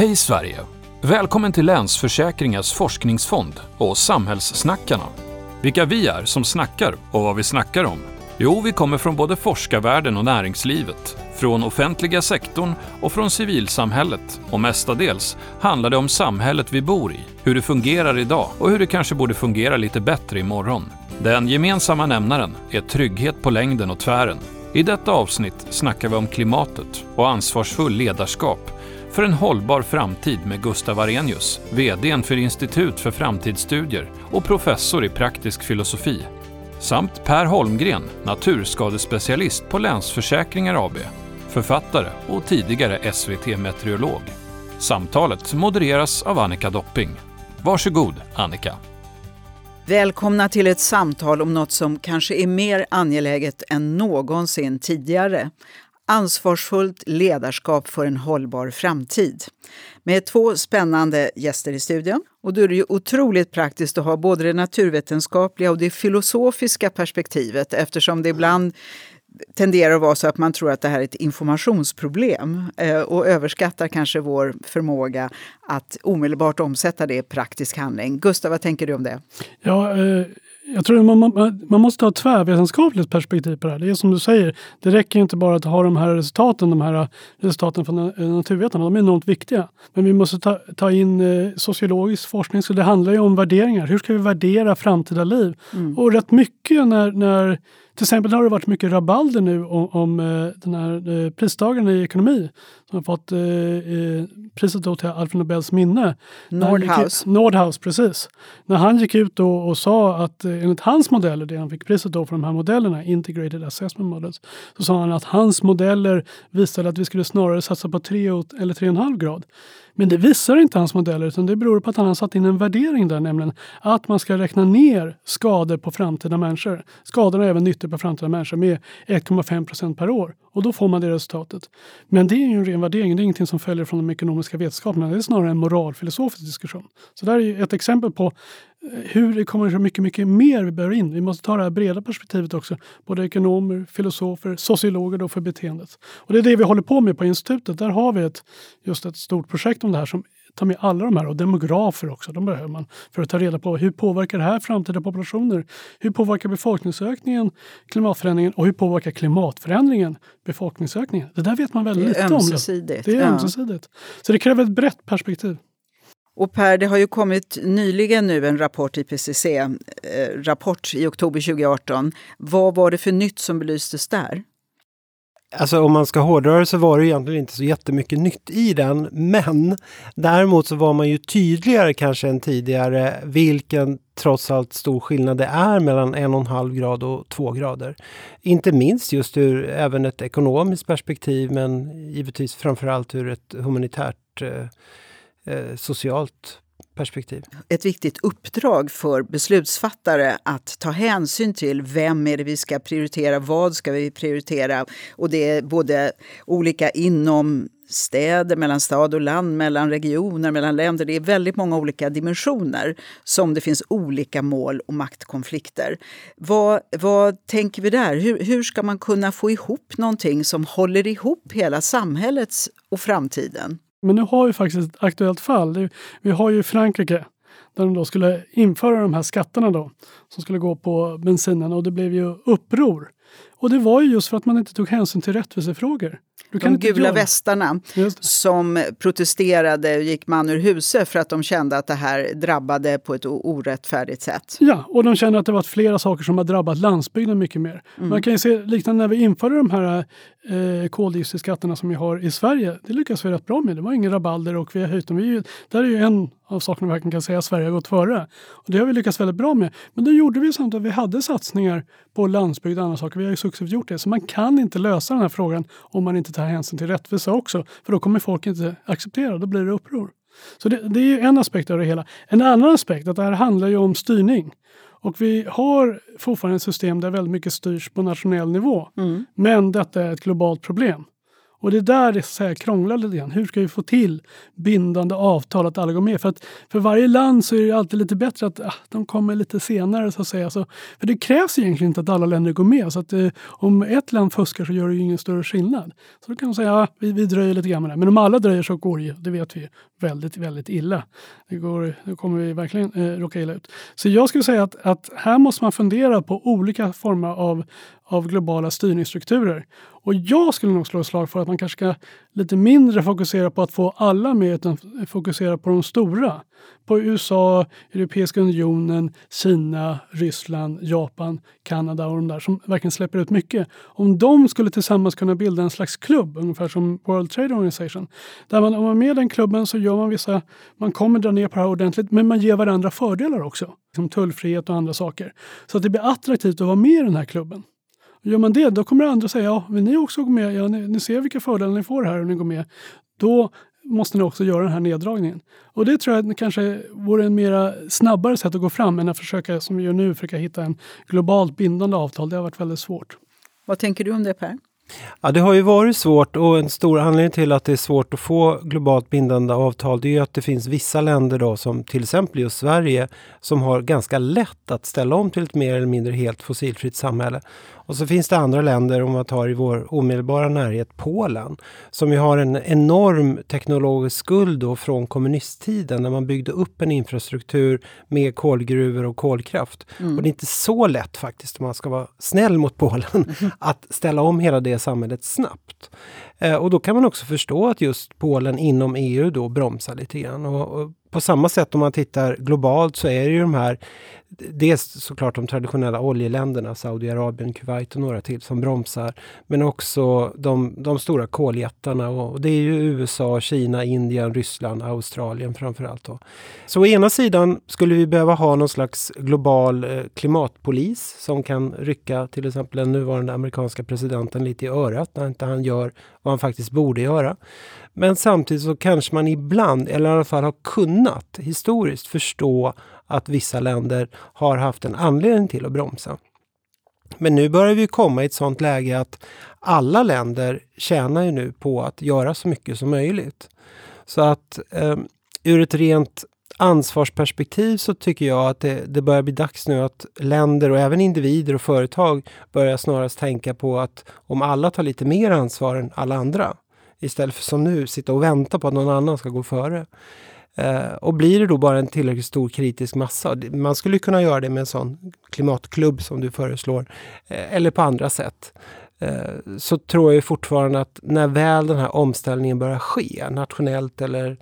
Hej Sverige! Välkommen till Länsförsäkringars forskningsfond och Samhällssnackarna. Vilka vi är som snackar och vad vi snackar om? Jo, vi kommer från både forskarvärlden och näringslivet, från offentliga sektorn och från civilsamhället och mestadels handlar det om samhället vi bor i, hur det fungerar idag och hur det kanske borde fungera lite bättre imorgon. Den gemensamma nämnaren är trygghet på längden och tvären. I detta avsnitt snackar vi om klimatet och ansvarsfull ledarskap för en hållbar framtid med Gustav Arrhenius, VD för Institut för framtidsstudier och professor i praktisk filosofi. Samt Per Holmgren, naturskadespecialist på Länsförsäkringar AB, författare och tidigare SVT-meteorolog. Samtalet modereras av Annika Dopping. Varsågod Annika. Välkomna till ett samtal om något som kanske är mer angeläget än någonsin tidigare. Ansvarsfullt ledarskap för en hållbar framtid. Med två spännande gäster i studion. Och då är det ju otroligt praktiskt att ha både det naturvetenskapliga och det filosofiska perspektivet eftersom det ibland tenderar att vara så att man tror att det här är ett informationsproblem eh, och överskattar kanske vår förmåga att omedelbart omsätta det i praktisk handling. Gustav, vad tänker du om det? Ja, eh, jag tror man, man, man måste ha ett tvärvetenskapligt perspektiv på det här. Det är som du säger, det räcker inte bara att ha de här resultaten, de här resultaten från naturvetarna, de är enormt viktiga. Men vi måste ta, ta in eh, sociologisk forskning, så det handlar ju om värderingar. Hur ska vi värdera framtida liv? Mm. Och rätt mycket när, när till exempel har det varit mycket rabalder nu om, om eh, den här eh, pristagaren i ekonomi som har fått eh, eh priset då till Alfred Nobels minne. Nordhaus. Nordhaus, precis. När han gick ut och, och sa att enligt hans modeller, det han fick priset då för de här modellerna, Integrated Assessment Models, så sa han att hans modeller visade att vi skulle snarare satsa på 3 eller 3,5 grad. Men det visar inte hans modeller utan det beror på att han har satt in en värdering där, nämligen att man ska räkna ner skador på framtida människor. Skadorna är även nyttor på framtida människor med 1,5 procent per år. Och då får man det resultatet. Men det är ju en ren värdering, det är ingenting som följer från de ekonomiska vetenskaperna. Det är snarare en moralfilosofisk diskussion. Så det här är ett exempel på eh, hur det kommer så mycket, mycket mer vi behöver in. Vi måste ta det här breda perspektivet också. Både ekonomer, filosofer, sociologer då för beteendet. Och det är det vi håller på med på institutet. Där har vi ett, just ett stort projekt om det här som ta med alla de här och demografer också. De behöver man för att ta reda på hur påverkar det här framtida populationer? Hur påverkar befolkningsökningen klimatförändringen och hur påverkar klimatförändringen befolkningsökningen? Det där vet man väldigt lite om. Det är ömsesidigt. Så det kräver ett brett perspektiv. Och Per, det har ju kommit nyligen nu en rapport, IPCC-rapport eh, i oktober 2018. Vad var det för nytt som belystes där? Alltså om man ska hårdra det så var det egentligen inte så jättemycket nytt i den. Men däremot så var man ju tydligare kanske än tidigare vilken trots allt stor skillnad det är mellan en och en halv grad och två grader. Inte minst just ur även ett ekonomiskt perspektiv men givetvis framförallt ur ett humanitärt eh, eh socialt perspektiv. Ett viktigt uppdrag för beslutsfattare att ta hänsyn till vem är det vi ska prioritera, vad ska vi prioritera? Och det är både olika inom städer, mellan stad och land, mellan regioner, mellan länder. Det är väldigt många olika dimensioner som det finns olika mål och maktkonflikter. Vad, vad tänker vi där? Hur, hur ska man kunna få ihop någonting som håller ihop hela samhällets och framtiden? Men nu har vi faktiskt ett aktuellt fall. Vi har ju Frankrike där de då skulle införa de här skatterna då som skulle gå på bensinen och det blev ju uppror. Och det var ju just för att man inte tog hänsyn till rättvisefrågor. de gula göra. västarna som protesterade och gick man ur huset för att de kände att det här drabbade på ett orättfärdigt sätt. Ja, och de kände att det var flera saker som har drabbat landsbygden mycket mer. Mm. Man kan ju se liknande när vi införde de här eh, koldioxidskatterna som vi har i Sverige. Det lyckades vi rätt bra med. Det var ingen rabalder och vi har höjt dem. Vi, där är ju en av sakerna vi verkligen kan säga att Sverige har gått före. Och det har vi lyckats väldigt bra med. Men då gjorde vi samtidigt att vi hade satsningar på landsbygd och andra saker. Vi har ju successivt gjort det. Så man kan inte lösa den här frågan om man inte tar hänsyn till rättvisa också. För då kommer folk inte acceptera, då blir det uppror. Så det, det är en aspekt av det hela. En annan aspekt att det här handlar ju om styrning. Och vi har fortfarande ett system där väldigt mycket styrs på nationell nivå. Mm. Men detta är ett globalt problem. Och det är där det så här, krånglar lite grann. Hur ska vi få till bindande avtal att alla går med? För att för varje land så är det alltid lite bättre att ah, de kommer lite senare så att säga. Så, för det krävs egentligen inte att alla länder går med. Så att eh, om ett land fuskar så gör det ju ingen större skillnad. Så då kan man säga att ah, vi, vi dröjer lite grann med det. Men om alla dröjer så går det det vet vi, väldigt, väldigt illa. Det går, då kommer vi verkligen eh, råka illa ut. Så jag skulle säga att, att här måste man fundera på olika former av, av globala styrningsstrukturer. Och jag skulle nog slå ett slag för att man kanske ska lite mindre fokusera på att få alla med utan fokusera på de stora. På USA, Europeiska unionen, Kina, Ryssland, Japan, Kanada och de där som verkligen släpper ut mycket. Om de skulle tillsammans kunna bilda en slags klubb, ungefär som World Trade Organization. Där man, om man är med i den klubben så gör man vissa, man kommer dra ner på det här ordentligt men man ger varandra fördelar också. Som tullfrihet och andra saker. Så att det blir attraktivt att vara med i den här klubben. Gör man det, då kommer andra säga ja, vill ni också gå med? Ja, ni, ni ser vilka fördelar ni får här om ni går med. Då måste ni också göra den här neddragningen. Och det tror jag kanske vore en mera snabbare sätt att gå fram än att försöka, som vi gör nu, försöka hitta en globalt bindande avtal. Det har varit väldigt svårt. Vad tänker du om det Per? Ja, det har ju varit svårt och en stor anledning till att det är svårt att få globalt bindande avtal det är ju att det finns vissa länder då som till exempel just Sverige som har ganska lätt att ställa om till ett mer eller mindre helt fossilfritt samhälle. Och så finns det andra länder, om man tar i vår omedelbara närhet, Polen, som ju har en enorm teknologisk skuld då från kommunisttiden när man byggde upp en infrastruktur med kolgruvor och kolkraft. Mm. Och det är inte så lätt faktiskt, om man ska vara snäll mot Polen, mm. att ställa om hela det samhället snabbt. Eh, och då kan man också förstå att just Polen inom EU då bromsar lite grann. Och, och på samma sätt om man tittar globalt så är det ju de här dels såklart de traditionella oljeländerna, Saudiarabien, Kuwait och några till som bromsar. Men också de, de stora koljättarna och det är ju USA, Kina, Indien, Ryssland, Australien framförallt. Då. Så å ena sidan skulle vi behöva ha någon slags global eh, klimatpolis som kan rycka till exempel den nuvarande amerikanska presidenten lite i örat när inte han gör vad han faktiskt borde göra. Men samtidigt så kanske man ibland, eller i alla fall har kunnat historiskt förstå att vissa länder har haft en anledning till att bromsa. Men nu börjar vi komma i ett sådant läge att alla länder tjänar ju nu på att göra så mycket som möjligt. Så att eh, ur ett rent ansvarsperspektiv så tycker jag att det, det, börjar bli dags nu att länder och även individer och företag börjar snarast tänka på att om alla tar lite mer ansvar än alla andra istället för som nu sitta och vänta på att någon annan ska gå före. Eh, och blir det då bara en tillräckligt stor kritisk massa, man skulle kunna göra det med en sån klimatklubb som du föreslår, eh, eller på andra sätt, eh, så tror jag fortfarande att när väl den här omställningen börjar ske, nationellt eller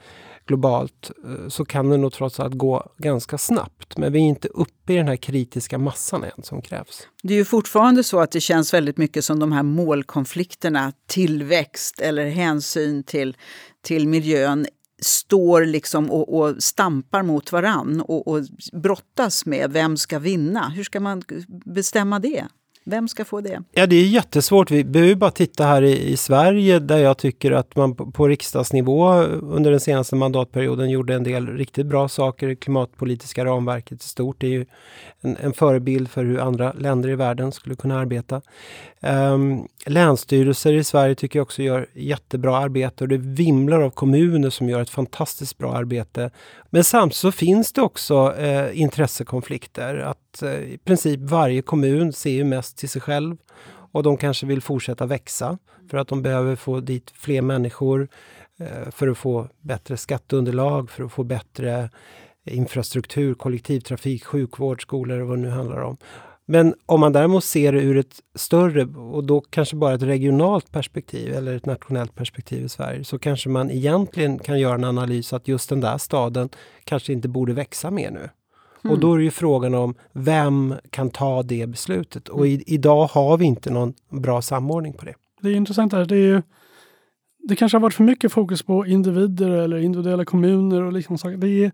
globalt, eh, så kan det nog trots allt gå ganska snabbt. Men vi är inte uppe i den här kritiska massan än som krävs. Det är ju fortfarande så att det känns väldigt mycket som de här målkonflikterna, tillväxt eller hänsyn till, till miljön står liksom och, och stampar mot varann och, och brottas med vem ska vinna. Hur ska man bestämma det? Vem ska få det? Ja, det är jättesvårt. Vi behöver bara titta här i, i Sverige där jag tycker att man på, på riksdagsnivå under den senaste mandatperioden gjorde en del riktigt bra saker. Det klimatpolitiska ramverket i stort är ju en, en förebild för hur andra länder i världen skulle kunna arbeta. Um, länsstyrelser i Sverige tycker jag också gör jättebra arbete och det vimlar av kommuner som gör ett fantastiskt bra arbete. Men samtidigt så finns det också eh, intressekonflikter. Att eh, i princip varje kommun ser ju mest till sig själv och de kanske vill fortsätta växa för att de behöver få dit fler människor eh, för att få bättre skatteunderlag, för att få bättre eh, infrastruktur, kollektivtrafik, sjukvård, skolor och vad det nu handlar om. Men om man däremot ser det ur ett större och då kanske bara ett regionalt perspektiv eller ett nationellt perspektiv i Sverige så kanske man egentligen kan göra en analys att just den där staden kanske inte borde växa mer nu. Mm. Och då är det ju frågan om vem kan ta det beslutet? Och i, idag har vi inte någon bra samordning på det. Det är intressant här. Det, är ju, det kanske har varit för mycket fokus på individer eller individuella kommuner och liknande saker. Det är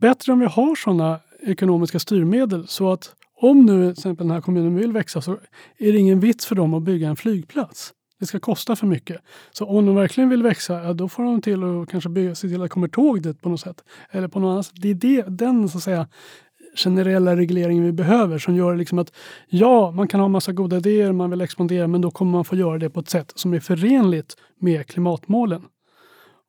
bättre om vi har sådana ekonomiska styrmedel så att om nu till exempel den här kommunen vill växa så är det ingen vits för dem att bygga en flygplats. Det ska kosta för mycket. Så om de verkligen vill växa, ja, då får de till att kanske bygga, se till att det kommer tåg dit på något sätt. Eller på något annat sätt. Det är det, den så att säga generella regleringen vi behöver som gör liksom att ja, man kan ha massa goda idéer, man vill expandera, men då kommer man få göra det på ett sätt som är förenligt med klimatmålen.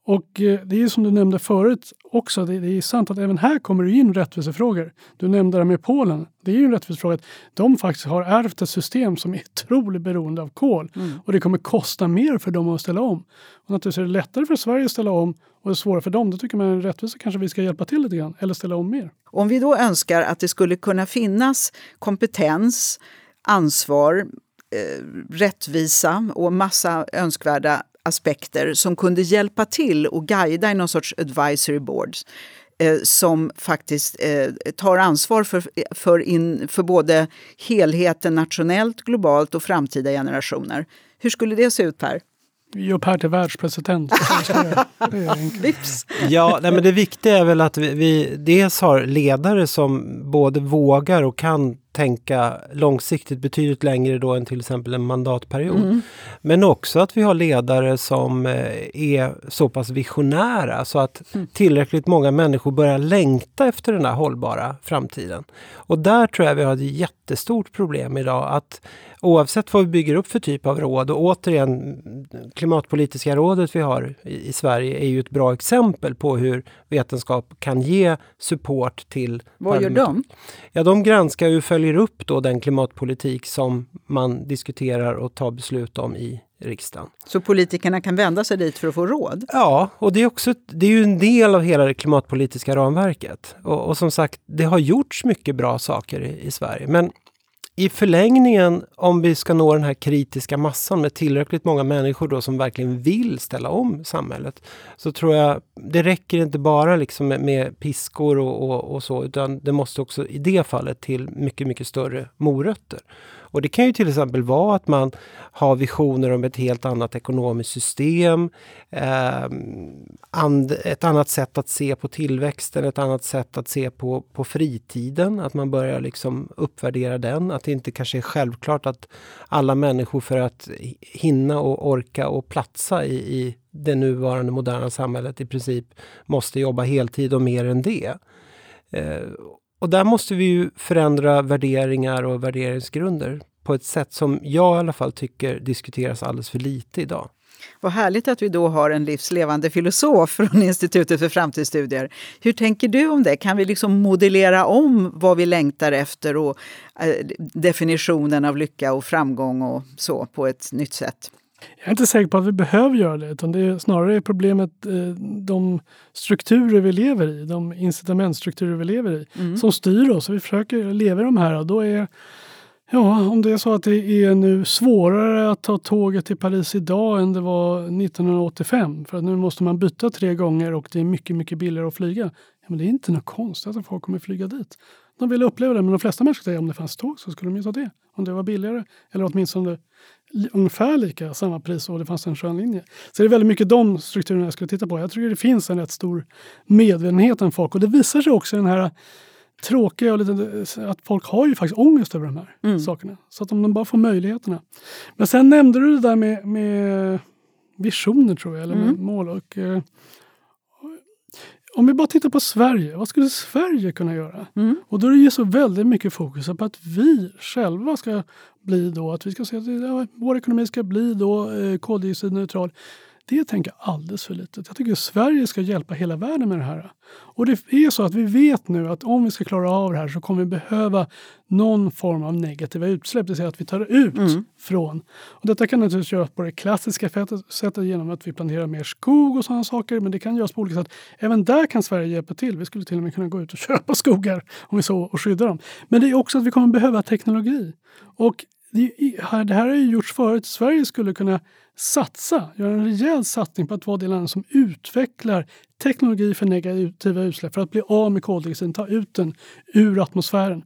Och eh, det är som du nämnde förut också, det, är sant att även här kommer det in rättvisefrågor. Du nämnde det med Polen. Det är ju en rättvisefråga att de faktiskt har ärvt ett system som är otroligt beroende av kol. Mm. Och det kommer kosta mer för dem att ställa om. Och naturligtvis är det lättare för Sverige att ställa om och det är svårare för dem. Då tycker man att rättvisa kanske vi ska hjälpa till lite grann eller ställa om mer. Om vi då önskar att det skulle kunna finnas kompetens, ansvar, eh, rättvisa och massa önskvärda aspekter som kunde hjälpa till och guida i någon sorts advisory boards eh, som faktiskt eh, tar ansvar för, för, in, för både helheten nationellt, globalt och framtida generationer. Hur skulle det se ut Per? Vi gör Per till världspresident. Vips! ja, nej, men det viktiga är väl att vi, vi dels har ledare som både vågar och kan tänka långsiktigt betydligt längre då än till exempel en mandatperiod. Mm. Men också att vi har ledare som eh, är så pass visionära så att mm. tillräckligt många människor börjar längta efter den här hållbara framtiden. Och där tror jag vi har ett jättestort problem idag att oavsett vad vi bygger upp för typ av råd och återigen klimatpolitiska rådet vi har i, i Sverige är ju ett bra exempel på hur vetenskap kan ge support till... Vad gör de? Ja, de granskar och följer upp då den klimatpolitik som man diskuterar och tar beslut om i riksdagen. Så politikerna kan vända sig dit för att få råd? Ja, och det är, också, det är ju en del av hela det klimatpolitiska ramverket. Och, och som sagt, det har gjorts mycket bra saker i, i Sverige. Men i förlängningen, om vi ska nå den här kritiska massan med tillräckligt många människor då som verkligen vill ställa om samhället, så tror jag det räcker inte bara liksom med, med piskor och, och, och, så, utan det måste också i det fallet till mycket, mycket större morötter. Och det kan ju till exempel vara att man har visioner om ett helt annat ekonomiskt system, eh, and, ett annat sätt att se på tillväxten, ett annat sätt att se på, på fritiden, att man börjar liksom uppvärdera den. Att det inte kanske är självklart att alla människor för att hinna och orka och platsa i, i det nuvarande moderna samhället i princip måste jobba heltid och mer än det. Eh, och där måste vi ju förändra värderingar och värderingsgrunder på ett sätt som jag i alla fall tycker diskuteras alldeles för lite idag. Vad härligt att vi då har en livslevande filosof från Institutet för framtidsstudier. Hur tänker du om det? Kan vi liksom modellera om vad vi längtar efter och eh, definitionen av lycka och framgång och så på ett nytt sätt? Jag är inte säker på att vi behöver göra det, utan det är snarare problemet eh, de strukturer vi lever i, de incitamentstrukturer vi lever i, mm. som styr oss. Vi försöker leva i de här och då är Ja, om det är så att det är nu svårare att ta tåget till Paris idag än det var 1985 för att nu måste man byta tre gånger och det är mycket, mycket billigare att flyga. Ja, men det är inte något konstigt att folk kommer flyga dit. De vill uppleva det, men de flesta människor säger om det fanns tåg så skulle de ju ta det. Om det var billigare eller åtminstone ungefär lika samma pris och det fanns en skön linje. Så det är väldigt mycket de strukturerna jag skulle titta på. Jag tycker det finns en rätt stor medvetenhet om folk och det visar sig också i den här tråkiga och lite, att folk har ju faktiskt ångest över de här mm. sakerna. Så att om de bara får möjligheterna. Men sen nämnde du det där med, med visioner tror jag, eller mm. mål. Och, eh, om vi bara tittar på Sverige, vad skulle Sverige kunna göra? Mm. Och då är det ju så väldigt mycket fokus på att vi själva ska bli då, att vi ska se att vår ekonomi ska bli då eh, koldioxidneutral. Det tänker jag alldeles för litet. Jag tycker att Sverige ska hjälpa hela världen med det här. Och det är så att vi vet nu att om vi ska klara av det här så kommer vi behöva någon form av negativa utsläpp, det vill säga att vi tar ut mm. från. Och detta kan naturligtvis göras på det klassiska sättet genom att vi planterar mer skog och sådana saker, men det kan göras på olika sätt. Även där kan Sverige hjälpa till. Vi skulle till och med kunna gå ut och köpa skogar om vi så och skydda dem. Men det är också att vi kommer behöva teknologi. Och det här har ju gjorts förut. Sverige skulle kunna satsa, göra en rejäl satsning på att vara det land som utvecklar teknologi för negativa utsläpp för att bli av med koldioxiden, ta ut den ur atmosfären.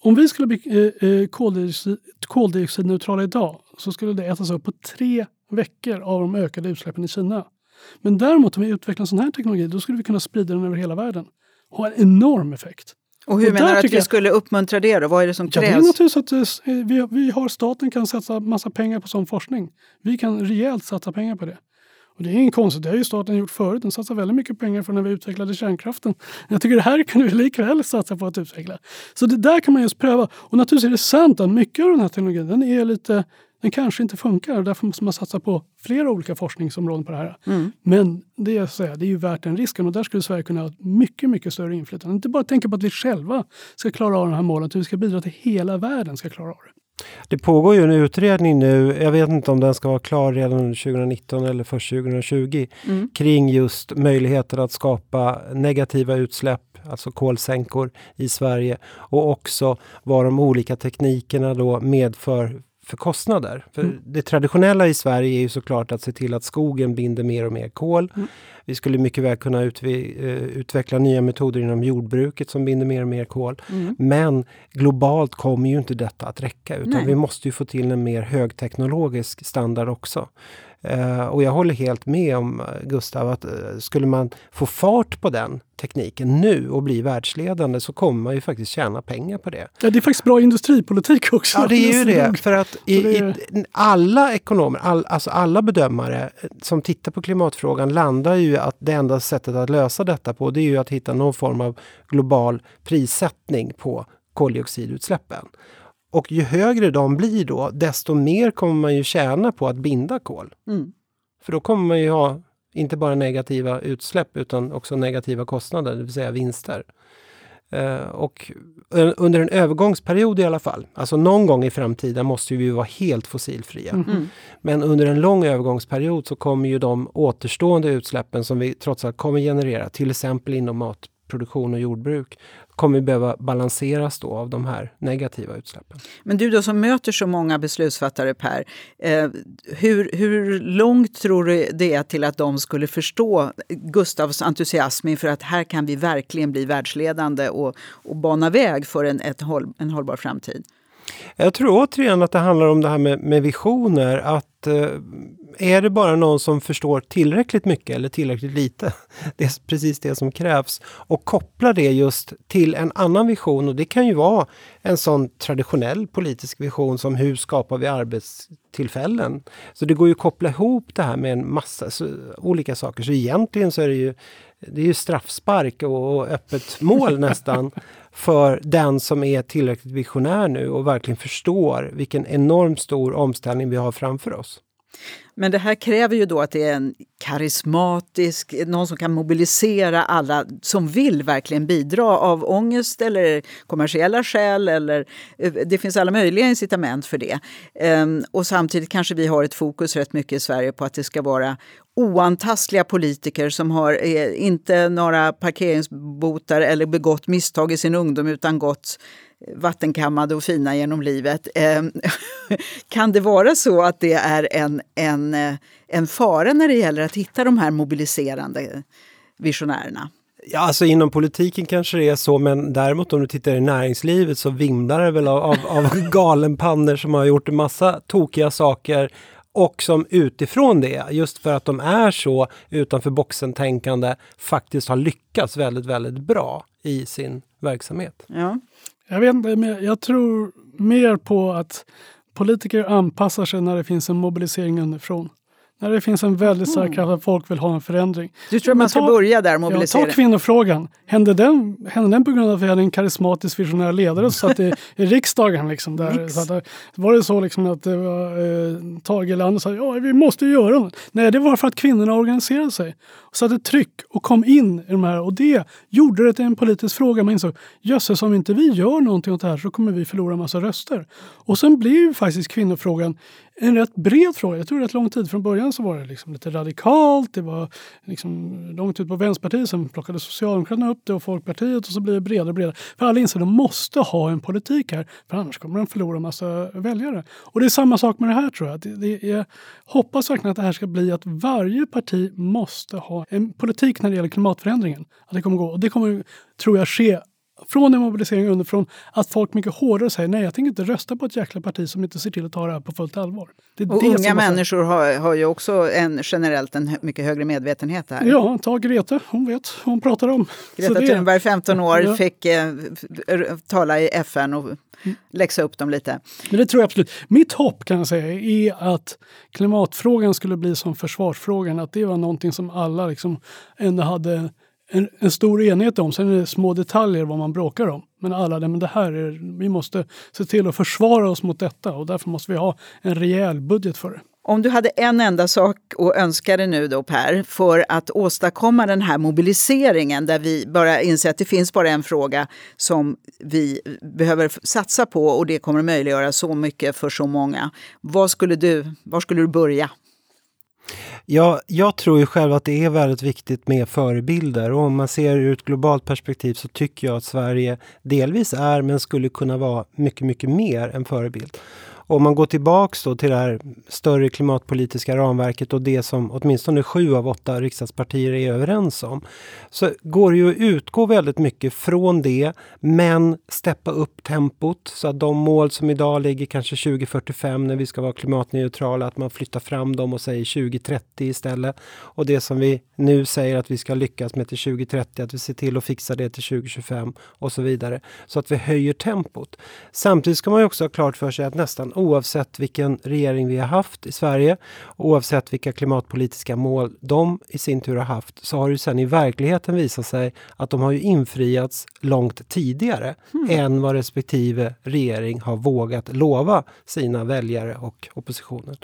Om vi skulle bli eh, eh koldioxid, koldioxidneutrala idag så skulle det ätas upp på tre veckor av de ökade utsläppen i Kina. Men däremot om vi utvecklar sån här teknologi då skulle vi kunna sprida den över hela världen. Ha en enorm effekt. Och hur och menar du att vi jag... skulle uppmuntra det då? Vad är det som krävs? Ja, det är naturligtvis att eh, vi, vi har, staten kan satsa massa pengar på sån forskning. Vi kan rejält satsa pengar på det. Och det är inget konstigt, det har ju staten gjort förut. Den satsar väldigt mycket pengar för när vi utvecklade kärnkraften. Jag tycker det här kan vi likväl satsa på att utveckla. Så det där kan man just pröva. Och naturligtvis är det sant att mycket av den här teknologin den är lite den kanske inte funkar och därför måste man satsa på flera olika forskningsområden på det här. Mm. Men det är, så det är ju värt den risken och där skulle Sverige kunna ha mycket, mycket större inflytande. Inte bara tänka på att vi själva ska klara av de här målen, utan vi ska bidra till att hela världen ska klara av det. Det pågår ju en utredning nu, jag vet inte om den ska vara klar redan 2019 eller först 2020, mm. kring just möjligheten att skapa negativa utsläpp, alltså kolsänkor i Sverige och också vad de olika teknikerna då medför för kostnader. För mm. Det traditionella i Sverige är ju såklart att se till att skogen binder mer och mer kol. Mm. Vi skulle mycket väl kunna eh, utveckla nya metoder inom jordbruket som binder mer och mer kol. Mm. Men globalt kommer ju inte detta att räcka utan Nej. vi måste ju få till en mer högteknologisk standard också. Uh, och jag håller helt med om eh, Gustav att uh, skulle man få fart på den tekniken nu och bli världsledande så kommer man ju faktiskt tjäna pengar på det. Ja, det är faktiskt bra industripolitik också. Ja, det är ju det. För att i, i, alla ekonomer, all, alltså alla bedömare som tittar på klimatfrågan landar ju att det enda sättet att lösa detta på det är ju att hitta någon form av global prissättning på koldioxidutsläppen. Och ju högre de blir då, desto mer kommer man ju tjäna på att binda kol. Mm. För då kommer man ju ha inte bara negativa utsläpp utan också negativa kostnader, det vill säga vinster. Uh, och under en övergångsperiod i alla fall, alltså någon gång i framtiden måste vi vara helt fossilfria. Mm. mm. Men under en lång övergångsperiod så kommer ju de återstående utsläppen som vi trots allt kommer generera, till exempel inom produktion och jordbruk, kommer behöva balanseras då av de här negativa utsläppen. Men du då som möter så många beslutsfattare Per, eh, hur, hur långt tror du det är till att de skulle förstå Gustavs entusiasm inför att här kan vi verkligen bli världsledande och, och bana väg för en, ett håll, en hållbar framtid? Jag tror återigen att det handlar om det här med, med visioner. Att eh, är det bara någon som förstår tillräckligt mycket eller tillräckligt lite, det är precis det som krävs, och koppla det just till en annan vision. Och det kan ju vara en sån traditionell politisk vision som hur skapar vi arbetstillfällen? Så det går ju att koppla ihop det här med en massa så, olika saker. Så egentligen så är det ju, det är ju straffspark och, och öppet mål nästan för den som är tillräckligt visionär nu och verkligen förstår vilken enormt stor omställning vi har framför oss. Men det här kräver ju då att det är en karismatisk, någon som kan mobilisera alla som vill verkligen bidra av ångest eller kommersiella skäl. Eller, eh, det finns alla möjliga incitament för det. Ehm, och samtidigt kanske vi har ett fokus rätt mycket i Sverige på att det ska vara oantastliga politiker som har eh, inte några parkeringsbotar eller begått misstag i sin ungdom utan gått eh, vattenkammade och fina genom livet. Eh, kan det vara så att det är en, en, eh, en fara när det gäller att hitta de här mobiliserande visionärerna? Ja, alltså inom politiken kanske det är så, men däremot om du tittar i näringslivet så vimlar det väl av, av, av galenpannor som har gjort en massa tokiga saker och som utifrån det, just för att de är så utanför boxen-tänkande, faktiskt har lyckats väldigt, väldigt bra i sin verksamhet. Ja. Jag vet inte, men jag tror mer på att politiker anpassar sig när det finns en mobilisering underifrån. När det finns en väldigt stark mm. kraft att folk vill ha en förändring. Du tror att man ska ta, börja där, mobilisera? Ja, ta kvinnofrågan. Hände den, hände den på grund av att vi hade en karismatisk visionär ledare som satt i, i riksdagen? Liksom, där, så att, var det så liksom att det var, eh, Tage Erlander sa ja, vi måste göra något. Nej, det var för att kvinnorna organiserade sig. Och satte tryck och kom in i de här. Och det gjorde det till en politisk fråga. Man insåg, jösses om inte vi gör någonting åt det här så kommer vi förlora en massa röster. Och sen blev faktiskt kvinnofrågan en rätt bred fråga. Jag tror rätt lång tid. Från början så var det liksom lite radikalt. Det var liksom långt ut på Vänsterpartiet. Sen plockade Socialdemokraterna upp det och Folkpartiet och så blir det bredare och bredare. För alla inser att de måste ha en politik här. För annars kommer de förlora en massa väljare. Och det är samma sak med det här tror jag. Det, det är, hoppas verkligen att det här ska bli att varje parti måste ha en politik när det gäller klimatförändringen. Att det kommer gå. Och det kommer, tror jag, ske från en mobilisering underifrån att folk mycket hårdare säger nej, jag tänker inte rösta på ett jäkla parti som inte ser till att ta det här på fullt allvar. och unga människor har, har ju också en, generellt en mycket högre medvetenhet här. Ja, ta Greta, hon vet vad hon pratar om. Greta Thunberg, 15 år, ja. fick eh, tala i FN och läxa upp dem lite. Men det tror jag absolut. Mitt hopp kan jag säga är att klimatfrågan skulle bli som försvarsfrågan, att det var någonting som alla liksom ändå hade en, en, stor enighet om. Sen är det små detaljer vad man bråkar om. Men alla, men det här är, vi måste se till att försvara oss mot detta och därför måste vi ha en rejäl budget för det. Om du hade en enda sak att önska dig nu då Per, för att åstadkomma den här mobiliseringen där vi bara inser att det finns bara en fråga som vi behöver satsa på och det kommer att möjliggöra så mycket för så många. Vad skulle du, var skulle du börja? Ja, jag tror ju själv att det är väldigt viktigt med förebilder och om man ser ur ett globalt perspektiv så tycker jag att Sverige delvis är men skulle kunna vara mycket, mycket mer en förebild. Om man går tillbaks då till det här större klimatpolitiska ramverket och det som åtminstone sju av åtta riksdagspartier är överens om. Så går det ju att utgå väldigt mycket från det men steppa upp tempot så att de mål som idag ligger kanske 2045 när vi ska vara klimatneutrala, att man flyttar fram dem och säger 2030 istället. Och det som vi nu säger att vi ska lyckas med till 2030, att vi ser till att fixa det till 2025 och så vidare. Så att vi höjer tempot. Samtidigt ska man ju också ha klart för sig att nästan oavsett vilken regering vi har haft i Sverige, oavsett vilka klimatpolitiska mål de i sin tur har haft, så har det sen i verkligheten visat sig att de har ju infriats långt tidigare mm. än vad respektive regering har vågat lova sina väljare och oppositionen.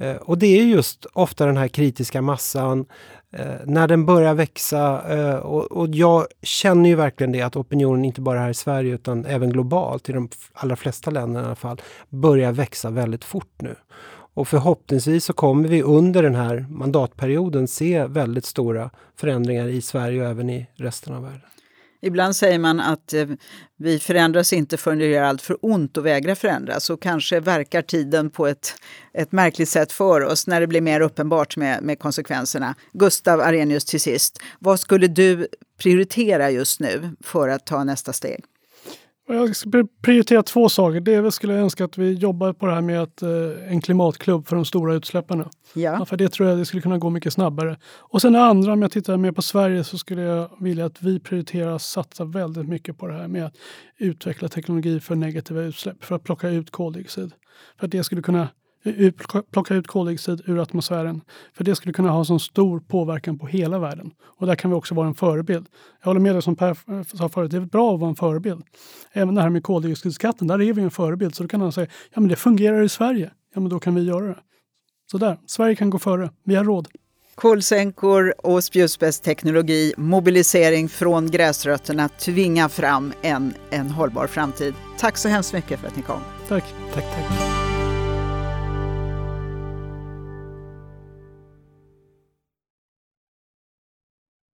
Eh, och det är just ofta den här kritiska massan, eh, när den börjar växa. Eh, och, och, jag känner ju verkligen det att opinionen, inte bara här i Sverige utan även globalt, i de allra flesta länderna i alla fall, börjar växa väldigt fort nu. Och förhoppningsvis så kommer vi under den här mandatperioden se väldigt stora förändringar i Sverige och även i resten av världen. Ibland säger man att eh, vi förändras inte förrän det gör allt för ont och vägrar förändras. Och kanske verkar tiden på ett, ett märkligt sätt för oss när det blir mer uppenbart med, med konsekvenserna. Gustav Arrhenius till sist, vad skulle du prioritera just nu för att ta nästa steg? Jag skulle prioritera två saker. Det skulle jag önska att vi jobbar på det här med att, eh, en klimatklubb för de stora utsläppen. Ja. ja. för det tror jag det skulle kunna gå mycket snabbare. Och sen det andra, om jag tittar mer på Sverige, så skulle jag vilja att vi prioriterar att satsa väldigt mycket på det här med att utveckla teknologi för negativa utsläpp, för att plocka ut koldioxid. För att det skulle kunna plocka ut koldioxid ur atmosfären. För det skulle kunna ha så stor påverkan på hela världen. Och där kan vi också vara en förebild. Jag håller med dig som Per sa förut, det är bra att vara en förebild. Även det här med koldioxidskatten, där är vi en förebild. Så då kan man säga, ja men det fungerar i Sverige. Ja men då kan vi göra det. Så där, Sverige kan gå före. Vi har råd. Kolsänkor och spjutspetsteknologi, mobilisering från gräsrötterna, tvinga fram en, en hållbar framtid. Tack så hemskt mycket för att ni kom. Tack. Tack, tack.